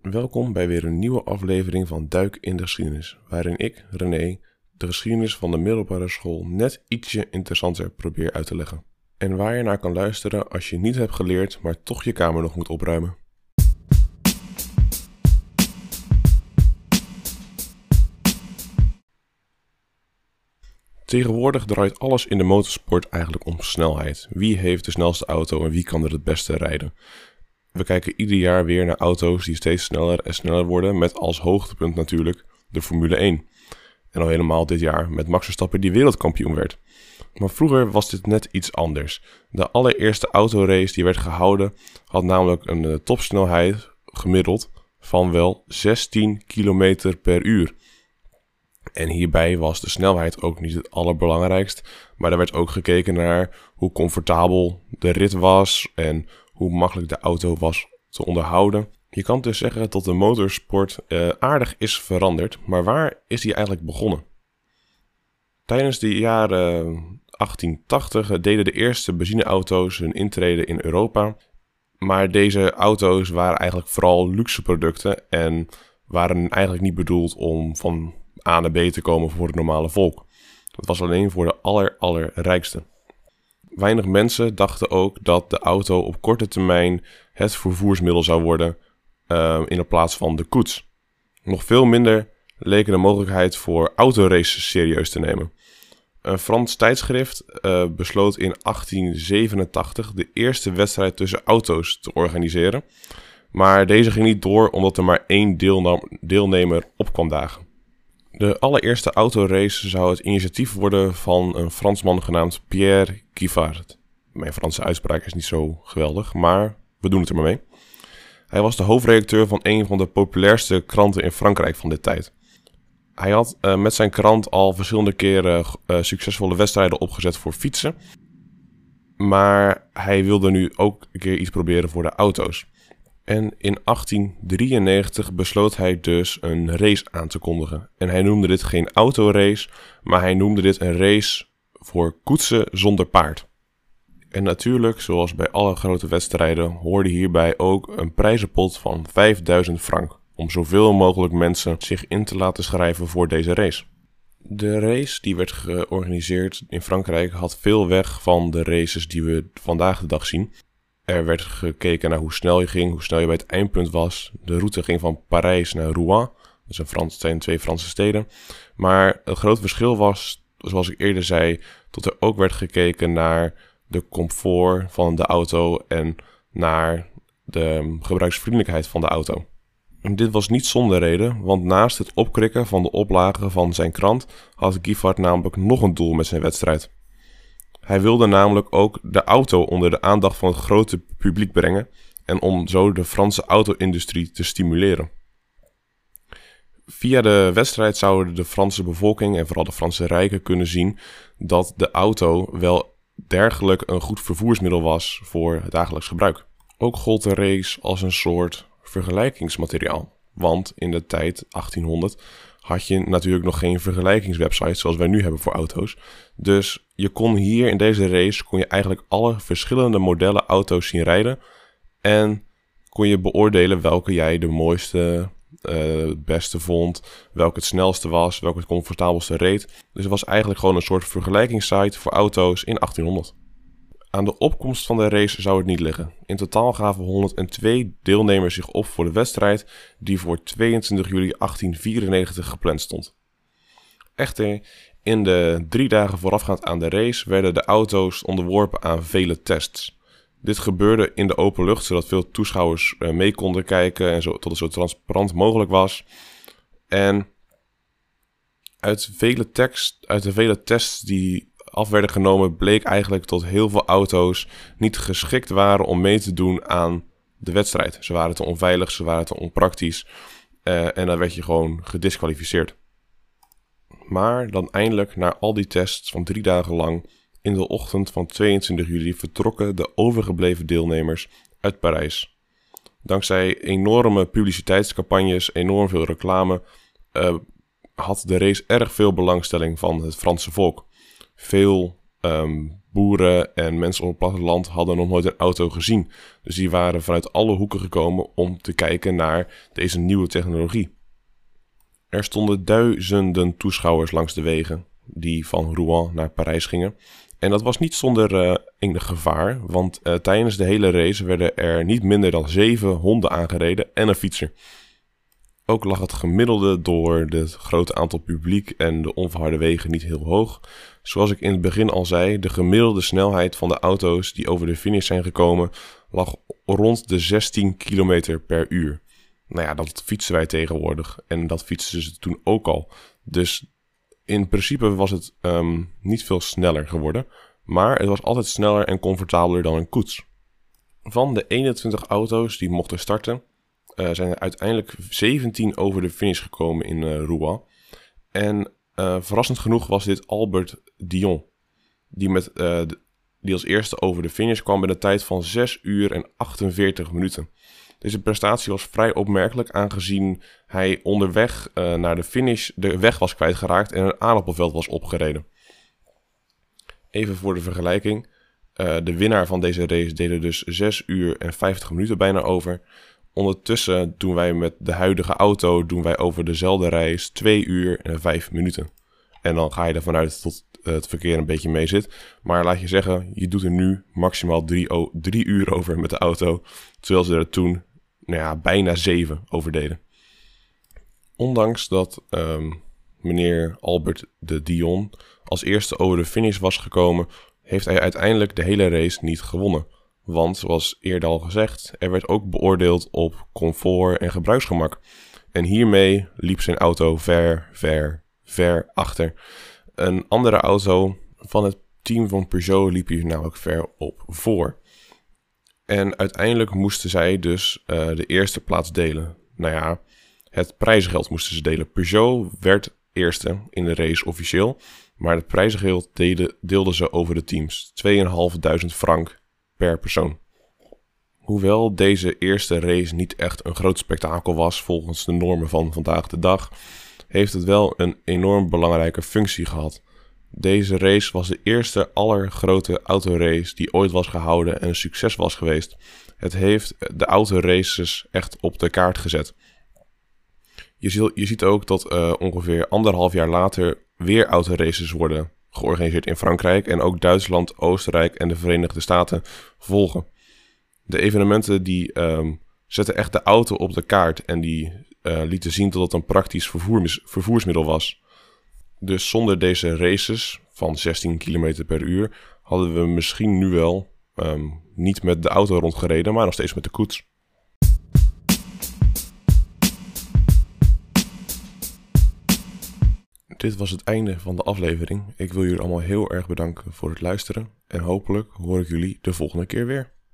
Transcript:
Welkom bij weer een nieuwe aflevering van Duik in de Geschiedenis, waarin ik, René, de geschiedenis van de middelbare school net ietsje interessanter probeer uit te leggen. En waar je naar kan luisteren als je niet hebt geleerd, maar toch je kamer nog moet opruimen. Tegenwoordig draait alles in de motorsport eigenlijk om snelheid. Wie heeft de snelste auto en wie kan er het beste rijden? We kijken ieder jaar weer naar auto's die steeds sneller en sneller worden, met als hoogtepunt natuurlijk de Formule 1. En al helemaal dit jaar met Max Verstappen die wereldkampioen werd. Maar vroeger was dit net iets anders. De allereerste autorace die werd gehouden had namelijk een eh, topsnelheid gemiddeld van wel 16 km per uur. En hierbij was de snelheid ook niet het allerbelangrijkst, maar er werd ook gekeken naar hoe comfortabel de rit was en hoe makkelijk de auto was te onderhouden. Je kan dus zeggen dat de motorsport uh, aardig is veranderd, maar waar is die eigenlijk begonnen? Tijdens de jaren 1880 deden de eerste benzineauto's hun intrede in Europa. Maar deze auto's waren eigenlijk vooral luxe producten en waren eigenlijk niet bedoeld om van A naar B te komen voor het normale volk. Dat was alleen voor de aller, allerrijkste. Weinig mensen dachten ook dat de auto op korte termijn het vervoersmiddel zou worden uh, in plaats van de koets. Nog veel minder leken de mogelijkheid voor autoraces serieus te nemen. Een Frans tijdschrift uh, besloot in 1887 de eerste wedstrijd tussen auto's te organiseren. Maar deze ging niet door omdat er maar één deelnemer op kwam dagen. De allereerste autorace zou het initiatief worden van een Fransman genaamd Pierre Givard. Mijn Franse uitspraak is niet zo geweldig, maar we doen het er maar mee. Hij was de hoofdredacteur van een van de populairste kranten in Frankrijk van dit tijd. Hij had uh, met zijn krant al verschillende keren uh, succesvolle wedstrijden opgezet voor fietsen. Maar hij wilde nu ook een keer iets proberen voor de auto's. En in 1893 besloot hij dus een race aan te kondigen. En hij noemde dit geen autorace, maar hij noemde dit een race voor koetsen zonder paard. En natuurlijk, zoals bij alle grote wedstrijden, hoorde hierbij ook een prijzenpot van 5000 frank. Om zoveel mogelijk mensen zich in te laten schrijven voor deze race. De race die werd georganiseerd in Frankrijk had veel weg van de races die we vandaag de dag zien. Er werd gekeken naar hoe snel je ging, hoe snel je bij het eindpunt was. De route ging van Parijs naar Rouen. Dat zijn twee Franse steden. Maar het grote verschil was, zoals ik eerder zei, dat er ook werd gekeken naar de comfort van de auto en naar de gebruiksvriendelijkheid van de auto. En dit was niet zonder reden, want naast het opkrikken van de oplagen van zijn krant had Giffard namelijk nog een doel met zijn wedstrijd. Hij wilde namelijk ook de auto onder de aandacht van het grote publiek brengen en om zo de Franse auto-industrie te stimuleren. Via de wedstrijd zouden de Franse bevolking en vooral de Franse rijken kunnen zien dat de auto wel dergelijk een goed vervoersmiddel was voor het dagelijks gebruik. Ook gold de race als een soort vergelijkingsmateriaal. Want in de tijd 1800 had je natuurlijk nog geen vergelijkingswebsite zoals wij nu hebben voor auto's. Dus je kon hier in deze race kon je eigenlijk alle verschillende modellen auto's zien rijden. En kon je beoordelen welke jij de mooiste, uh, beste vond, welke het snelste was, welke het comfortabelste reed. Dus het was eigenlijk gewoon een soort vergelijkingssite voor auto's in 1800. Aan de opkomst van de race zou het niet liggen. In totaal gaven 102 deelnemers zich op voor de wedstrijd die voor 22 juli 1894 gepland stond. Echter, in de drie dagen voorafgaand aan de race werden de auto's onderworpen aan vele tests. Dit gebeurde in de open lucht, zodat veel toeschouwers eh, mee konden kijken en zo, tot het zo transparant mogelijk was. En uit, vele tekst, uit de vele tests die af werden genomen, bleek eigenlijk dat heel veel auto's niet geschikt waren om mee te doen aan de wedstrijd. Ze waren te onveilig, ze waren te onpraktisch. Uh, en dan werd je gewoon gedisqualificeerd. Maar dan eindelijk, na al die tests van drie dagen lang, in de ochtend van 22 juli vertrokken de overgebleven deelnemers uit Parijs. Dankzij enorme publiciteitscampagnes, enorm veel reclame, uh, had de race erg veel belangstelling van het Franse volk. Veel ehm, boeren en mensen op het platteland hadden nog nooit een auto gezien. Dus die waren vanuit alle hoeken gekomen om te kijken naar deze nieuwe technologie. Er stonden duizenden toeschouwers langs de wegen die van Rouen naar Parijs gingen. En dat was niet zonder uh, enig gevaar, want uh, tijdens de hele race werden er niet minder dan zeven honden aangereden en een fietser. Ook lag het gemiddelde door het grote aantal publiek en de onverharde wegen niet heel hoog. Zoals ik in het begin al zei, de gemiddelde snelheid van de auto's die over de finish zijn gekomen lag rond de 16 km per uur. Nou ja, dat fietsen wij tegenwoordig en dat fietsen ze toen ook al. Dus in principe was het um, niet veel sneller geworden, maar het was altijd sneller en comfortabeler dan een koets. Van de 21 auto's die mochten starten, uh, zijn er uiteindelijk 17 over de finish gekomen in uh, Rouen. En verrassend genoeg was dit Albert Dion, die, met, die als eerste over de finish kwam met een tijd van 6 uur en 48 minuten. Deze prestatie was vrij opmerkelijk, aangezien hij onderweg uh, naar de finish de weg was kwijtgeraakt en een aardappelveld was opgereden. Even voor de vergelijking. De winnaar van deze race deed er dus 6 uur en 50 minuten bijna over. Ondertussen doen wij met de huidige auto doen wij over dezelfde reis 2 uur en 5 minuten. En dan ga je ervan uit dat het verkeer een beetje mee zit. Maar laat je zeggen, je doet er nu maximaal 3 uur over met de auto. Terwijl ze er toen nou ja, bijna zeven overdeden. Ondanks dat um, meneer Albert de Dion als eerste over de finish was gekomen, heeft hij uiteindelijk de hele race niet gewonnen. Want, zoals eerder al gezegd, er werd ook beoordeeld op comfort en gebruiksgemak. En hiermee liep zijn auto ver, ver, ver achter. Een andere auto van het team van Peugeot liep hier namelijk ver op voor. En uiteindelijk moesten zij dus uh, de eerste plaats delen. Nou ja, het prijzengeld moesten ze delen. Peugeot werd eerste in de race officieel. Maar het prijzengeld deelden ze over de teams. 2.500 frank per persoon. Hoewel deze eerste race niet echt een groot spektakel was volgens de normen van vandaag de dag, heeft het wel een enorm belangrijke functie gehad. Deze race was de eerste allergrote autorace die ooit was gehouden en een succes was geweest. Het heeft de autoraces echt op de kaart gezet. Je, ziet ook dat uh, ongeveer anderhalf jaar later weer autoraces worden georganiseerd in Frankrijk en ook Duitsland, Oostenrijk en de Verenigde Staten volgen. De evenementen die um, zetten echt de auto op de kaart en die uh, lieten zien dat het een praktisch vervoer, vervoersmiddel was. Dus zonder deze races van 16 km per uur hadden we misschien nu wel um, niet met de auto rondgereden, maar nog steeds met de koets. Dit was het einde van de aflevering. Ik wil jullie allemaal heel erg bedanken voor het luisteren en hopelijk hoor ik jullie de volgende keer weer.